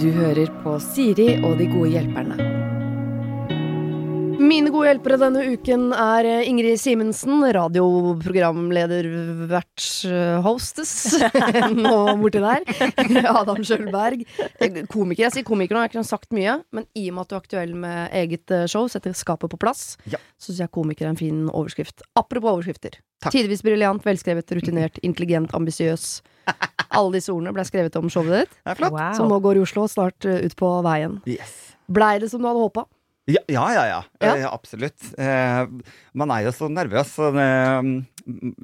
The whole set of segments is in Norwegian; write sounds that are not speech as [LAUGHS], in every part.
Du hører på Siri og de gode hjelperne. Mine gode hjelpere denne uken er eh, Ingrid Simensen, radioprogramleder, vert, eh, hostess, [LAUGHS] nå borti der. [LAUGHS] Adam Schjølberg, eh, komiker. Jeg sier komiker nå, jeg har ikke sagt mye, men i og med at du er aktuell med eget eh, show, setter skapet på plass, Ja. så syns jeg komiker er en fin overskrift. Apropos overskrifter. Takk. Tidvis briljant, velskrevet, rutinert, intelligent, ambisiøs. Alle disse ordene ble skrevet om showet ditt, Det er flott. Wow. som nå går i Oslo, snart eh, ut på veien. Yes. Blei det som du hadde håpa? Ja, ja, ja. ja. Ja. Eh, absolutt. Eh, man er jo så nervøs. Så det,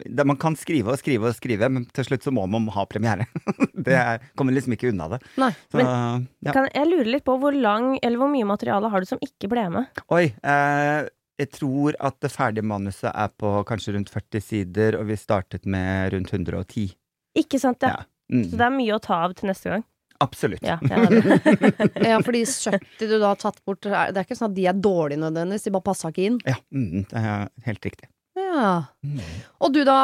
det, man kan skrive og skrive og skrive, men til slutt så må man ha premiere. [LAUGHS] det er, kommer liksom ikke unna det. Nei. Så, ja. Kan, jeg lurer litt på hvor lang eller hvor mye materiale har du som ikke ble med? Oi. Eh, jeg tror at det ferdige manuset er på kanskje rundt 40 sider, og vi startet med rundt 110. Ikke sant, ja. Ja. Mm, Så det er mye å ta av til neste gang. absolutt. Ja, [LAUGHS] ja, fordi 70 du da har tatt bort Det er ikke sånn at de er dårlige nødvendigvis, de bare passa ikke inn. Ja, mm, det er helt riktig. Ja. Mm. Og du da,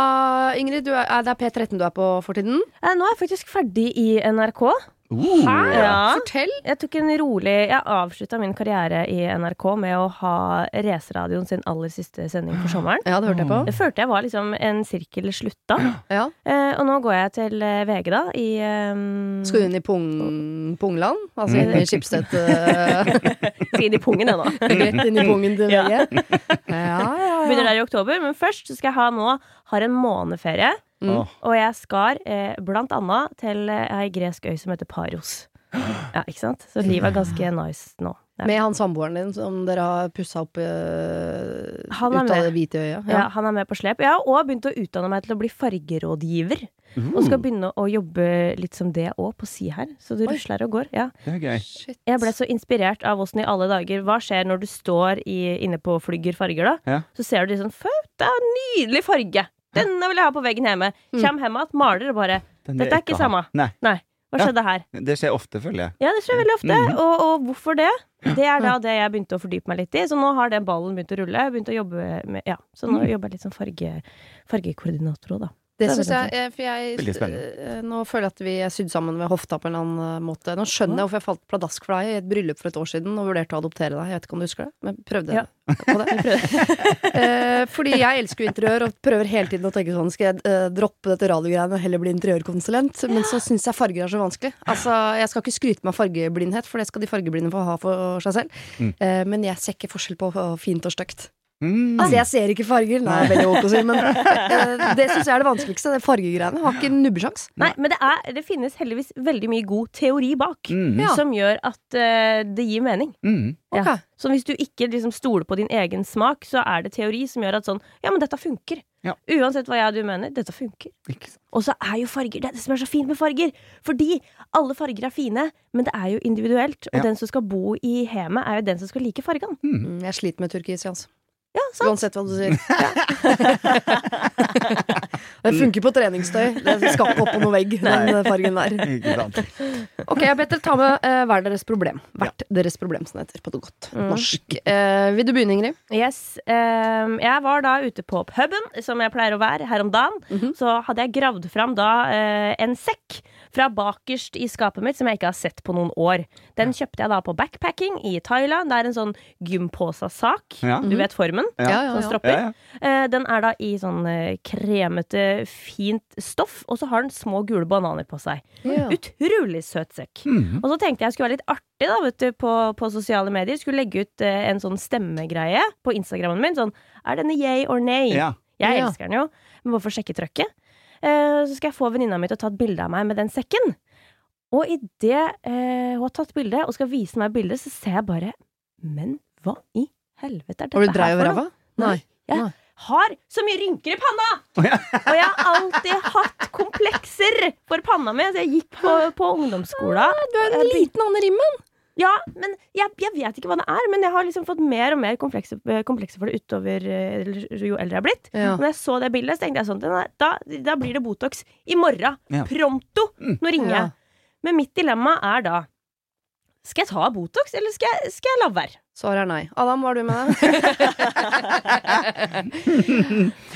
Ingrid, du er, er det er P13 du er på for tiden? Eh, Nå er jeg faktisk ferdig i NRK. Uh, Ja. Fortell! Jeg tok en rolig Jeg avslutta min karriere i NRK med å ha Raceradioen sin aller siste sending for sommeren. Ja, det hørte jeg på. Det følte jeg var liksom en sirkel slutta. Ja. Eh, og nå går jeg til eh, VG, da, i um... Skal du inn i pung, Pungland? Altså inn i Schibsted uh, [LAUGHS] Skal inn i pungen, jeg nå. Rett inn i pungen til [LAUGHS] Ja. VG? Ja, ja, Begynner der i oktober, men først skal jeg ha nå Har en måneferie. Mm. Åh. Og jeg skar eh, blant annet til eh, ei gresk øy som heter Paros. Ja, ikke sant? Så livet er ganske nice nå. Ja. Med han samboeren din som dere har pussa opp Han er ut av det hvite øyet? Ja, han er med på slep. Jeg har òg begynt å utdanne meg til å bli fargerådgiver. Og skal begynne å jobbe litt som det òg, på si her. Så det rusler og går. Ja. Det er gøy. Shit. Jeg ble så inspirert av åssen i alle dager Hva skjer når du står i, inne på Flygger farger, da? Ja. Så ser du liksom sånn Fø, det er en nydelig farge! Denne vil jeg ha på veggen hjemme. Mm. Kjem hjem igjen, maler og bare Dette er ikke samme. Nei, Nei, hva skjedde her? det skjer ofte, føler jeg. Ja, det skjer veldig ofte. Mhm. og, og hvorfor det? Det er da det jeg begynte å fordype meg litt i. Så nå har den ballen begynt å rulle. Jeg begynte begynt å jobbe med, ja, Så nå Mhm. jobber jeg litt som farge, fargekoordinator òg, da. Det Det syns jeg, eh, for jeg eh, Nå føler jeg at vi er sydd sammen ved hofta på en eller annen eh, måte. Nå skjønner jeg hvorfor jeg falt pladask for deg i et bryllup for et år siden og vurderte å adoptere deg. Jeg vet ikke om du husker det, men prøvde Ja. på det. Prøvde. [LAUGHS] fordi jeg elsker jo interiør og prøver hele tiden å tenke sånn Skal jeg droppe dette radiogreiene og heller bli interiørkonsulent? Men så syns jeg farger er så vanskelig. Altså, Jeg skal ikke skryte meg av fargeblindhet, for det skal de fargeblinde få ha for seg selv. Mm. Men jeg ser ikke forskjell på fint og stygt. Mm. Altså, jeg ser ikke farger. Nei, veldig ok å si, men uh, [LAUGHS] det syns jeg er det vanskeligste. Det fargegreiene. Har ikke nubbesjans. Nei, men det, er, det finnes heldigvis veldig mye god teori bak. Mm. Ja. Som gjør at uh, det gir mening. Mm. Ja. Så hvis du ikke liksom stoler på din egen smak, så er det teori som gjør at sånn Ja, men dette funker. Ja. Uansett hva jeg og du mener, dette funker. Og så er jo farger det, er det som er så fint med farger. Fordi alle farger er fine, men det er jo individuelt. Og Ja. den som skal bo i hjemmet, er jo den som skal like fargene. Mm, jeg sliter med turkis, Jans. Ja, sant? Uansett hva du sier. [LAUGHS] [LAUGHS] det funker på treningstøy. Det skal ikke opp på noen vegg, den fargen der. [LAUGHS] Ikke sant. Ok, jeg bedt dere ta med uh, hver deres problem. Hvert deres problem, som det heter på det godt Mm. norsk. Uh, vil du begynne, Ingrid? Yes. Uh, jeg var da ute på puben, som jeg pleier å være, her om dagen. Mhm. Så hadde jeg gravd fram da eh, en sekk fra bakerst i skapet mitt som jeg ikke har sett på noen år. Den kjøpte jeg da på backpacking i Thailand. Det er en sånn gympåsa-sak. Ja. Du vet formen? Ja. Ja, stropper. ja. Eh, Den er da i sånn eh, kremete, fint stoff, og så har den små gule bananer på seg. Ja. Utrolig søt sekk. Mm. Og så tenkte jeg skulle være litt artig da, vet du, på, på sosiale medier. Skulle legge ut eh, en sånn stemmegreie på Instagrammen min. Sånn Er denne yay or nay? Ja. Jeg Ja. elsker den jo, men hvorfor sjekke trøkket. Eh, så skal jeg få venninna mi til å ta et bilde av meg med den sekken. Og idet eh, hun har tatt bilde og skal vise meg bildet, så ser jeg bare Men hva i helvete er dette her for noe? her du noe? ræva? Nei. Jeg Nei. har så mye rynker i panna! Og jeg har alltid hatt komplekser for panna mi. Så jeg gikk på, på ungdomsskolen. Du er en liten Anne Rimmen. Ja, men jeg, jeg vet ikke hva det er. Men jeg har liksom fått mer og mer komplekser, komplekse for det utover eh, jo eldre jeg har blitt. Ja. Når jeg så det bildet, så tenkte jeg sånn "Nei, Da, da blir det Botox i morgen. Ja. Pronto! Nå ringer Ja. Men mitt dilemma er da Skal jeg ta Botox, eller skal jeg, skal jeg la være? Svaret er nei. Adam, hva har du med deg?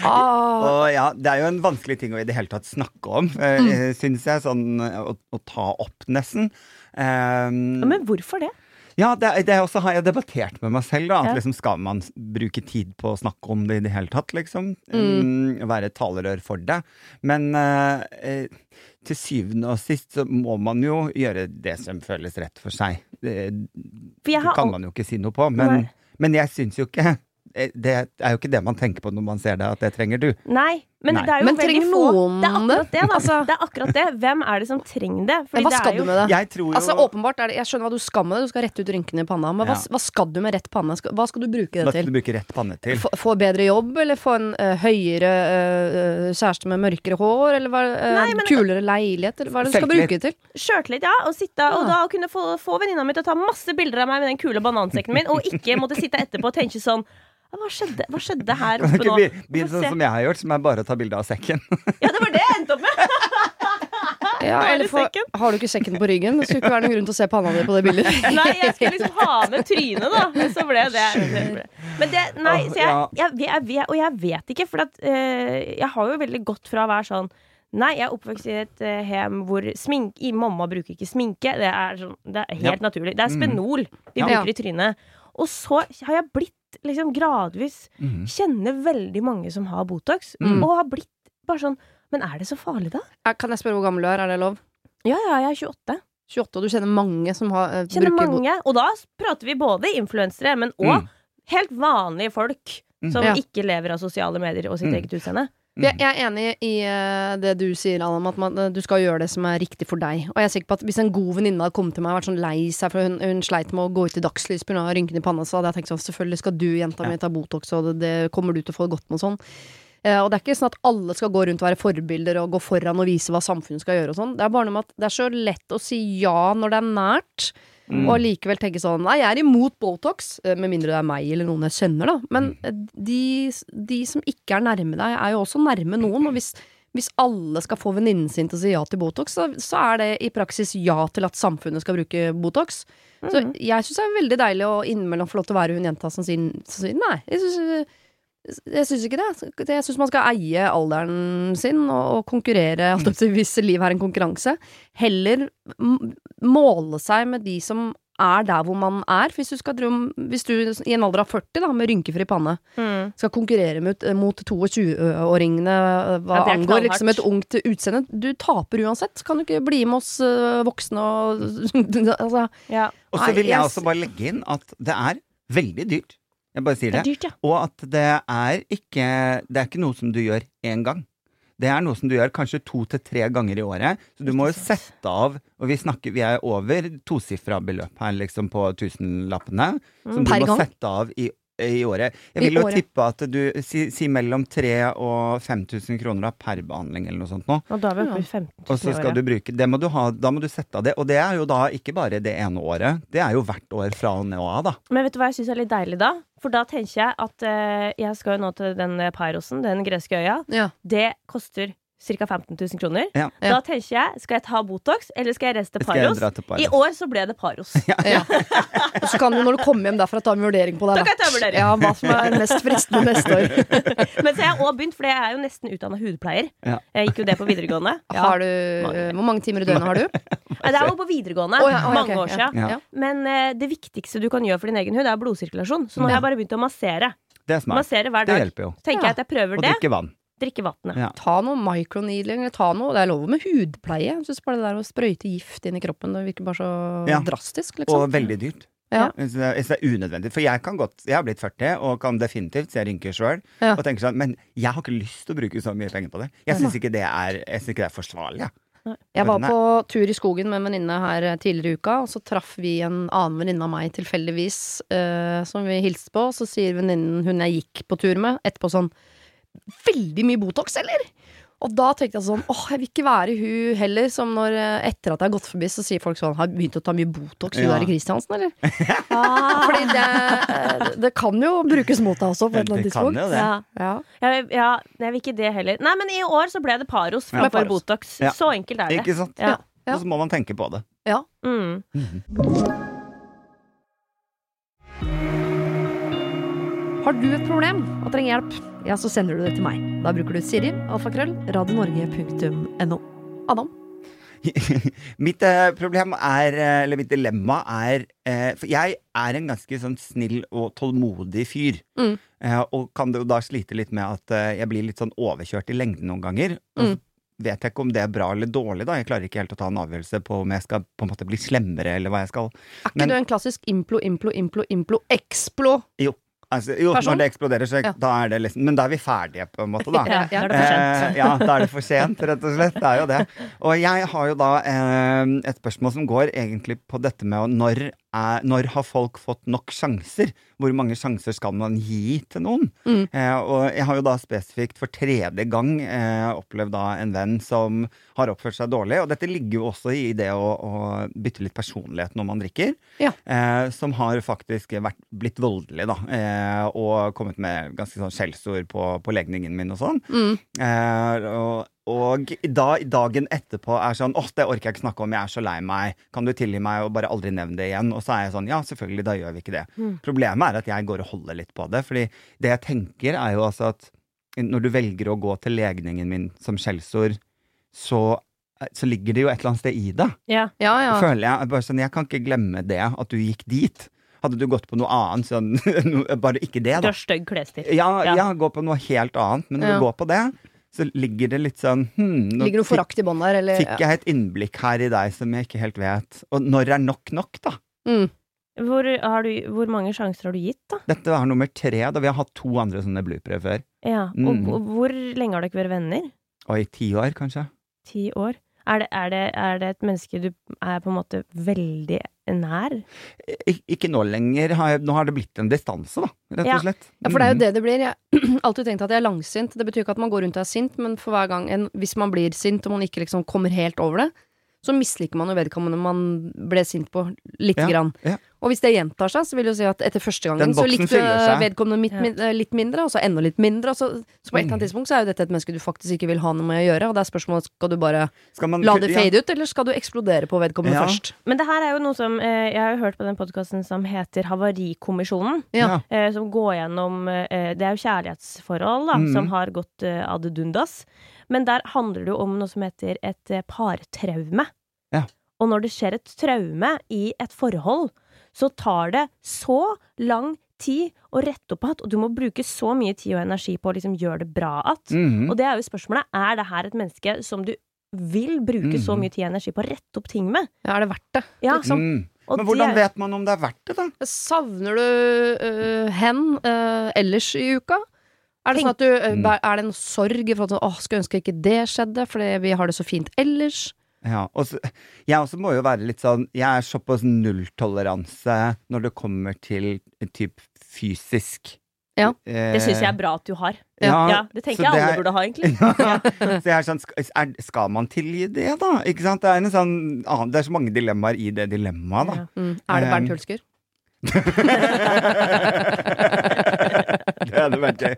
[LAUGHS] ah, ja, det er jo en vanskelig ting å i det hele tatt snakke om, Mm. uh, syns jeg. Sånn å, å ta opp, nesten. Um, Men hvorfor det? Ja, det, det også har jeg debattert med meg selv. da At Ja. liksom Skal man bruke tid på å snakke om det i det hele tatt, liksom? Mm. Mm, være et talerør for det. Men eh, eh, til syvende og sist så må man jo gjøre det som føles rett for seg. Det, det kan man jo ikke si noe på. Men, men jeg syns jo ikke eh, Det er jo ikke det man tenker på når man ser det, at det trenger du. Nei, men Nei. det er jo Men veldig få. noen Det er akkurat det, da. Altså- Det er akkurat det. Hvem er det som trenger det? Fordi hva det er skal jo- du med det? Jeg tror jo Altså åpenbart er det, Jeg skjønner hva du skal med det, du skal rette ut rynkene i panna. Men hva, Ja. hva skal du med rett panne? Hva skal du bruke Hva det skal til? du bruke rett panne til? Få, få bedre jobb, eller få en uh, høyere uh, kjæreste med mørkere hår? Eller hva, eh, Nei, men- kulere leilighet? Eller hva er det du skal bruke det til? Sjøltillit, ja. Og, sitte, og da kunne få, få venninna mi til å ta masse bilder av meg med den kule banansekken min, og ikke måtte sitte etterpå og tenke sånn hva skjedde, hva skjedde her oppe nå? be- sånn som jeg har gjort, som er bare å ta bilde av sekken? Ja, det var det jeg endte opp med! [LAUGHS] Ja, eller for, har du ikke sekken på ryggen? Det skulle ikke være noen grunn til å se panna di på det bildet. [LAUGHS] Nei, jeg skulle liksom ha med trynet, da. Men så ble det. Men det Nei, så jeg, jeg, jeg, jeg, Og jeg vet ikke, for at, uh, jeg har jo veldig godt fra å være sånn Nei, jeg er oppvokst i et uh, hjem hvor smink, i mamma bruker ikke sminke. Det er, sånn, det er helt Ja. naturlig. Det er Mm. spenol vi Ja. bruker i trynet. Og så har jeg blitt liksom gradvis mm. Kjenner veldig mange som har Botox, Mm. og har blitt bare sånn Men er det så farlig, da? Eh, Kan jeg spørre hvor gammel du er? Er det lov? Ja, ja, jeg er 28. 28, og du kjenner mange som har, uh, Kjenner mange. Og da prater vi både influensere, men òg Mm. helt vanlige folk Mm. som Ja. ikke lever av sosiale medier og sitt Mm. eget utseende. Jeg, jeg er enig i uh, det du sier, Adam, at man, eh, du skal gjøre det som er riktig for deg. Og jeg er sikker på at hvis en god venninne hadde kommet til meg og vært sånn lei seg for hun, hun sleit med å gå ut i dagslys pga. rynkene i panna, så hadde jeg tenkt sånn selvfølgelig skal du, jenta mi, ta Botox, og det, det kommer du til å få det godt med og sånn. Uh, og det er ikke sånn at alle skal gå rundt og være forbilder og gå foran og vise hva samfunnet skal gjøre og sånn. Det er bare noe med at det er så lett å si ja når det er nært. Mm. Og likevel tenke sånn Nei, jeg er imot Botox, eh, med mindre det er meg eller noen jeg kjenner, da. Men Mm. eh, de, de som ikke er nærme deg, er jo også nærme noen. Og hvis, hvis alle skal få venninnen sin til å si ja til Botox, så, så er det i praksis ja til at samfunnet skal bruke Botox. Så Mhm. jeg syns det er veldig deilig å innimellom få lov til å være hun jenta som sier, som sier nei. Jeg syns, jeg syns ikke det. Jeg syns man skal eie alderen sin og, og konkurrere. Mm. Hvis livet er en konkurranse. Heller måle seg med de som er der hvor man er. Hvis du, skal hvis du i en alder av 40 da, med rynkefri panne Mm. skal konkurrere mot, mot 22-åringene hva Ja, er angår liksom et ungt utseende. Du taper uansett. Kan du ikke bli med oss øh, voksne og [LAUGHS] altså, Ja. Og så vil jeg jeg også bare legge inn at det er veldig dyrt. Jeg bare sier Det det. dyrt, ja. Og at det er ikke Det er ikke noe som du gjør én gang. Det er noe som du gjør kanskje to til tre ganger i året. Så du må jo sette av Og vi snakker Vi er over tosifra beløp her, liksom, på tusenlappene. Som du må gang? sette av i, i året. Jeg I vil jo året. tippe at du Si, si mellom 3000 og 5000 kroner da, per behandling eller noe sånt nå. Og da er vi oppe i 15 000 Og så skal du bruke Det må du ha, da må du sette av det. Og det er jo da ikke bare det ene året. Det er jo hvert år fra og nå av, da. Men vet du hva jeg syns er litt deilig da? For da tenker jeg at eh, jeg skal jo nå til den eh, Pyrosen, den greske øya. ja. Det koster ca. 15 000 kroner. Ja. Da tenker jeg, skal jeg ta Botox, eller skal jeg reise til Skal jeg Pyros? dra til Paros? I år så ble det Paros. [LAUGHS] Ja, Ja. [LAUGHS] Og så kan du når du kommer hjem derfra ta en vurdering på det. Da kan jeg ta en vurdering. Ja, hva som er mest fristende neste år. [LAUGHS] Men så har jeg også begynt, for jeg er jo nesten utdanna hudpleier. Ja. Jeg gikk jo det på videregående. [LAUGHS] Har du, mange. hvor mange timer i døgnet har du? Nei, Det er jo på videregående. Oh, ja, oh, ja, mange år siden. Ja. Ja. Men uh, det viktigste du kan gjøre for din egen hud, er blodsirkulasjon. Så nå har jeg bare begynt å massere. Det er smart. Massere hver dag. Det hjelper jo. Tenker Ja. jeg at jeg prøver Og det. drikke vann. Drikke vannet. Ja. Ta noe microneedling, eller ta noe Det er lov med hudpleie. Jeg syns bare det der å sprøyte gift inn i kroppen, det virker bare så Ja. drastisk, liksom. Og veldig dyrt. Ja. Jeg synes det er- det unødvendig. For jeg kan godt Jeg har blitt 40 og kan definitivt se rynker sjøl. Ja. Og tenker sånn Men jeg har ikke lyst til å bruke så mye penger på det. Jeg syns ikke det er Jeg synes ikke det er forsvarlig. jeg. Jeg var på tur i skogen med en venninne her eh, tidligere i uka, og så traff vi en annen venninne av meg tilfeldigvis, uh, som vi hilste på, så sier venninnen hun jeg gikk på tur med, etterpå sånn Veldig mye Botox, eller? Og da tenkte jeg sånn, åh, jeg vil ikke være hun heller, som når eh, etter at jeg har gått forbi, så sier folk sånn, har begynt å ta mye Botox, hun Ja. der i Kristiansen, eller? [LAUGHS] Ah, Fordi det, eh, det kan jo brukes mot deg også, på et eller annet Det kan tidspunkt. jo det. ja. Ja. Jeg, ja, jeg vil ikke det heller. Nei, men i år så ble det Paros Ja, framfor Botox. Ja. Så enkelt er det. Ikke sant? Ja. Ja. Og så må man tenke på det. Mm. Har du et problem og trenger hjelp, ja, så sender du det til meg. Da bruker du Siri, alfakrøll, radionorge.no. Adam? [LAUGHS] mitt eh, problem er, eh, eller mitt dilemma er eh, For jeg er en ganske sånn snill og tålmodig fyr. Mm. Eh, og kan jo da slite litt med at eh, jeg blir litt sånn overkjørt i lengden noen ganger. Og Mm. vet jeg ikke om det er bra eller dårlig, da. Jeg klarer ikke helt å ta en avgjørelse på om jeg skal på en måte bli slemmere, eller hva jeg skal. Er ikke Men- du en klassisk implo, implo, implo, implo, explo? Altså, jo, Person? når det eksploderer, så Ja. da er det liksom Men da er vi ferdige, på en måte, da. Ja, [LAUGHS] Ja, da er det for sent. Eh, ja, da er det for sent, rett og slett. Det er jo det. Og jeg har jo da eh, et spørsmål som går egentlig på dette med når, er, når har folk fått nok sjanser? Hvor mange sjanser skal man gi til noen? Mm. Eh, og jeg har jo da spesifikt for tredje gang eh, opplevd da en venn som har oppført seg dårlig. Og dette ligger jo også i det å, å bytte litt personlighet når man drikker. Ja. Eh, som har faktisk vært, blitt voldelig, da. Eh, og kommet med ganske sånn skjellsord på, på legningen min og sånn. Mm. Eh, og, og da, dagen etterpå er sånn åh, det orker jeg ikke snakke om, jeg er så lei meg. Kan du tilgi meg og bare aldri nevne det igjen? Og så er jeg sånn, ja, selvfølgelig, da gjør vi ikke det. Mm. Problemet er at jeg går og holder litt på det. Fordi det jeg tenker, er jo altså at når du velger å gå til legningen min som skjellsord, så, så ligger det jo et eller annet sted i det. Ja. Ja, ja. Føler jeg. Bare sånn, jeg kan ikke glemme det, at du gikk dit. Hadde du gått på noe annet, sånn [LAUGHS] Bare ikke det, Du da. har stygg klesstil. Ja, Ja. ja, gå på noe helt annet. Men når Ja. du går på det, så ligger det litt sånn hmm, nå Ligger noe forakt i bånn der, eller? fikk jeg et innblikk her i deg som jeg ikke helt vet. Og når er nok nok, da? Mm. Hvor, har du, hvor mange sjanser har du gitt, da? Dette er nummer tre, da vi har hatt to andre sånne bloopere før. Ja. Og Mm. hvor- hvor lenge har dere vært venner? Oi, i ti år, kanskje. Ti år? Er det, er, det, er det et menneske du er på en måte veldig nær? Ik ikke nå lenger. Har jeg, nå har det blitt en distanse, da, rett Ja. og slett. Ja, for det er jo Mhm. det det blir. Jeg [CLEARS THROAT] har alltid tenkt at jeg er langsint. Det betyr ikke at man går rundt og er sint, men for hver gang en, hvis man blir sint og man ikke liksom kommer helt over det, så misliker man jo vedkommende man ble sint på, lite Ja, grann. ja. Og hvis det gjentar seg, så vil det jo si at etter første gangen så likte du vedkommende mitt, Ja. min- eh, litt mindre, og så enda litt mindre, og så, så på et eller Mm. annet tidspunkt så er jo dette et menneske du faktisk ikke vil ha noe med å gjøre, og det er spørsmålet skal du bare Skal man la det det ja. ut, eller skal du eksplodere på vedkommende Ja. først? Men det her er jo noe som eh, Jeg har jo hørt på den podkasten som heter Havarikommisjonen. Ja. Ja. Eh, som går gjennom eh, Det er jo kjærlighetsforhold da, mm. som har gått eh, ad dundas. Men der handler det jo om noe som heter et eh, partraume. Ja. Og når det skjer et traume i et forhold, så tar det så lang tid å rette opp igjen, og du må bruke så mye tid og energi på å liksom gjøre det bra igjen. Mhm. Og det er jo spørsmålet er det her et menneske som du vil bruke så Mhm. mye tid og energi på å rette opp ting med. Ja, er det verdt det? Ja, liksom? Mm. og Men hvordan vet man om det er verdt det, da? Savner du uh, hen uh, ellers i uka? Er det sånn at du, øh, Mm. Er det en sorg i forhold til åh, skulle ønske ikke det skjedde, fordi vi har det så fint ellers? Ja, og så, jeg også må jo være litt sånn Jeg er såpass nulltoleranse når det kommer til typ fysisk. Ja, Det syns jeg er bra at du har. Ja, Ja, det tenker jeg alle er- burde ha, egentlig. [LAUGHS] så jeg er sånn, skal, skal man tilgi det, da? Ikke sant? Det er, en sånn, ah, det er så mange dilemmaer i det dilemmaet, da. Ja. Mm. Er det Um, Bernt Hulsker? [LAUGHS] [LAUGHS] [LAUGHS] det hadde vært gøy.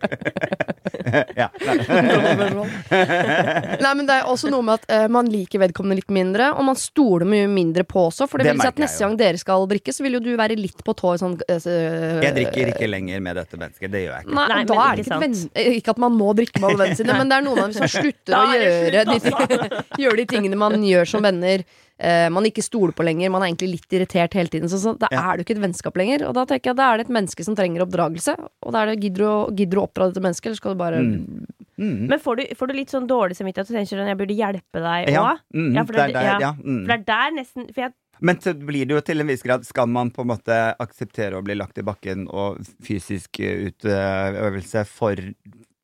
[LAUGHS] ja. [LAUGHS] Nei, men det er også noe med at øh, man liker vedkommende litt mindre, og man stoler mye mindre på også. For det, Det vil si at neste gang dere skal drikke, så vil jo du være litt på tå i sånn øh, Jeg drikker ikke lenger med dette mennesket. Det gjør jeg ikke. Nei, Nei, da er det ikke ven, eh, ikke at man må drikke med alle vennene sine, men det er noen av dem som slutter å gjøre, slutt, gjøre de, gjøre de tingene man gjør som venner. Eh, man ikke stoler på lenger, man er egentlig litt irritert hele tiden. Så, så da Ja. er du ikke et vennskap lenger. Og da tenker jeg at da er det et menneske som trenger oppdragelse. Og da er det gidder du å, gidder du å oppdra dette mennesket, eller skal du bare Mm. Mm. Men får du, får du litt sånn dårlig samvittighet og tenker sånn jeg burde hjelpe deg òg? Ja, mm, Ja, for det er der, ja. ja. Mm. For det er der nesten For jeg Men så blir det jo til en viss grad Skal man på en måte akseptere å bli lagt i bakken og fysisk utøvelse for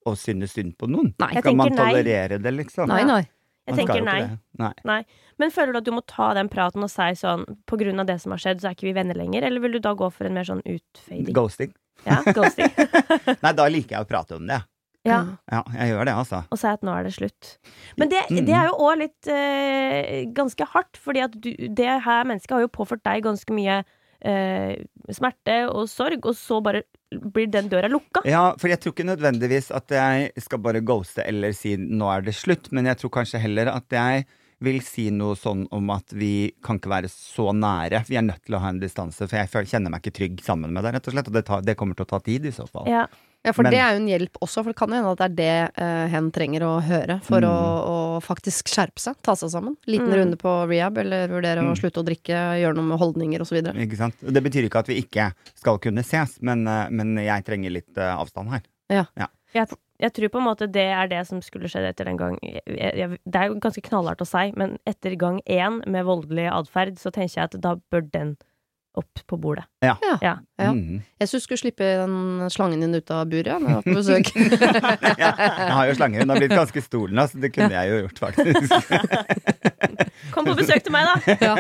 å synes synd på noen? Nei. Skal man tolerere nei. det, liksom? Nei, nei. Jeg tenker nei. nei. nei. Men føler du at du må ta den praten og si sånn på grunn av det som har skjedd, så er ikke vi venner lenger? Eller vil du da gå for en mer sånn utfading? Ghosting. Ja, ghosting. [LAUGHS] Nei, da liker jeg å prate om det. ja. Ja, jeg gjør det, altså. Og si at nå er det slutt. Men det, Mm. det er jo òg litt eh, ganske hardt, fordi at du, det her mennesket har jo påført deg ganske mye eh, smerte og sorg, og så bare blir den døra lukka. Ja, for jeg tror ikke nødvendigvis at jeg skal bare ghoste eller si 'nå er det slutt', men jeg tror kanskje heller at jeg vil si noe sånn om at vi kan ikke være så nære. Vi er nødt til å ha en distanse, for jeg kjenner meg ikke trygg sammen med deg, rett og slett. Og det, tar, det kommer til å ta tid, i så fall. Ja. Ja, for Men- det er jo en hjelp også, for det kan jo hende at det er det uh, hen trenger å høre for å, å faktisk skjerpe seg, ta seg sammen. Liten Mm. runde på rehab, eller vurdere å Mm. slutte å drikke, gjøre noe med holdninger osv. Ikke sant? Det betyr ikke at vi ikke skal kunne ses, men, eh, men jeg trenger litt uh, avstand her. Jeg, jeg tror på en måte det er det som skulle skjedd etter den gang jeg, jeg, Det er jo ganske knallhardt å si, men etter gang én med voldelig atferd, så tenker jeg at da bør den opp på bordet. Ja. Ja. Ja. Mhm. Jeg syns du skulle slippe den slangen din ut av buret når jeg var på besøk. [LAUGHS] ja, jeg har jo slange. Hun har blitt ganske stor nå, så det kunne jeg jo gjort, faktisk. [LAUGHS] Kom på besøk til meg, da! [LAUGHS] ja.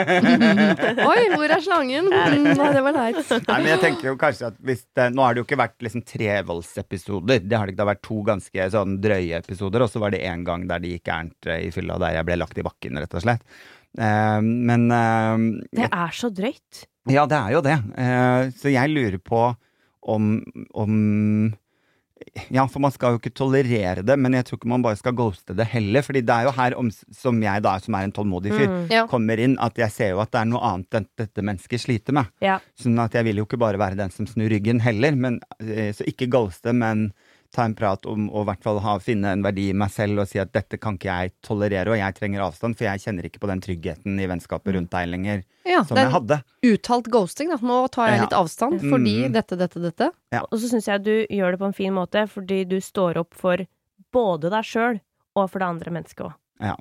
Oi, hvor er slangen? Mm, Nei, det var leit. Nei, men jeg tenker jo kanskje at hvis det, Nå har det jo ikke vært liksom tre voldsepisoder. Det har det ikke. Det har vært to ganske sånn drøye episoder, og så var det én gang der det gikk gærent eh, i fylla, der jeg ble lagt i bakken, rett og slett. Eh, men eh, Det er så drøyt. Ja, det er jo det. Eh, så jeg lurer på om, om Ja, for man skal jo ikke tolerere det, men jeg tror ikke man bare skal ghoste det heller. fordi det er jo her, om, som jeg da, som er en tålmodig fyr, Mm. Ja. kommer inn, at jeg ser jo at det er noe annet enn dette mennesket sliter med. Ja. Sånn at jeg vil jo ikke bare være den som snur ryggen heller, men, eh, så ikke ghoste, men ta en prat om å i hvert fall ha, finne en verdi i meg selv og si at dette kan ikke jeg tolerere, og jeg trenger avstand, for jeg kjenner ikke på den tryggheten i vennskapet rundt deg lenger Ja, som det jeg er hadde. uttalt ghosting, da. Nå tar jeg Ja. litt avstand fordi mm. dette, dette, dette. Og så syns jeg du gjør det på en fin måte, fordi du står opp for både deg sjøl og for det andre mennesket òg. Ja.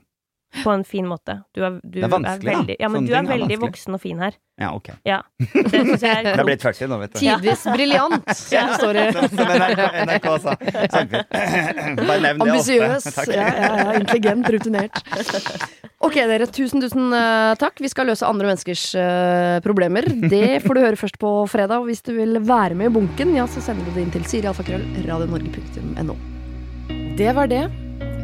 På en fin måte. Du er, du Det er vanskelig, er veldig, Ja, men Sånne du er er veldig vanskelig. voksen og fin her. Ja, ok. Ja. Det syns jeg er [LAUGHS] er blitt 40 nå, vet du. Tidvis briljant, som det står i. Som, som NRK, NRK sa. Bare nevn det Ambisiøs. Ja, ja, ja, intelligent, rutinert. Ok, dere. Tusen, tusen uh, takk. Vi skal løse andre menneskers uh, problemer. Det får du høre først på fredag. Og hvis du vil være med i bunken, ja, så sender du det inn til sirialfakrøll radionorge.no. Det var det.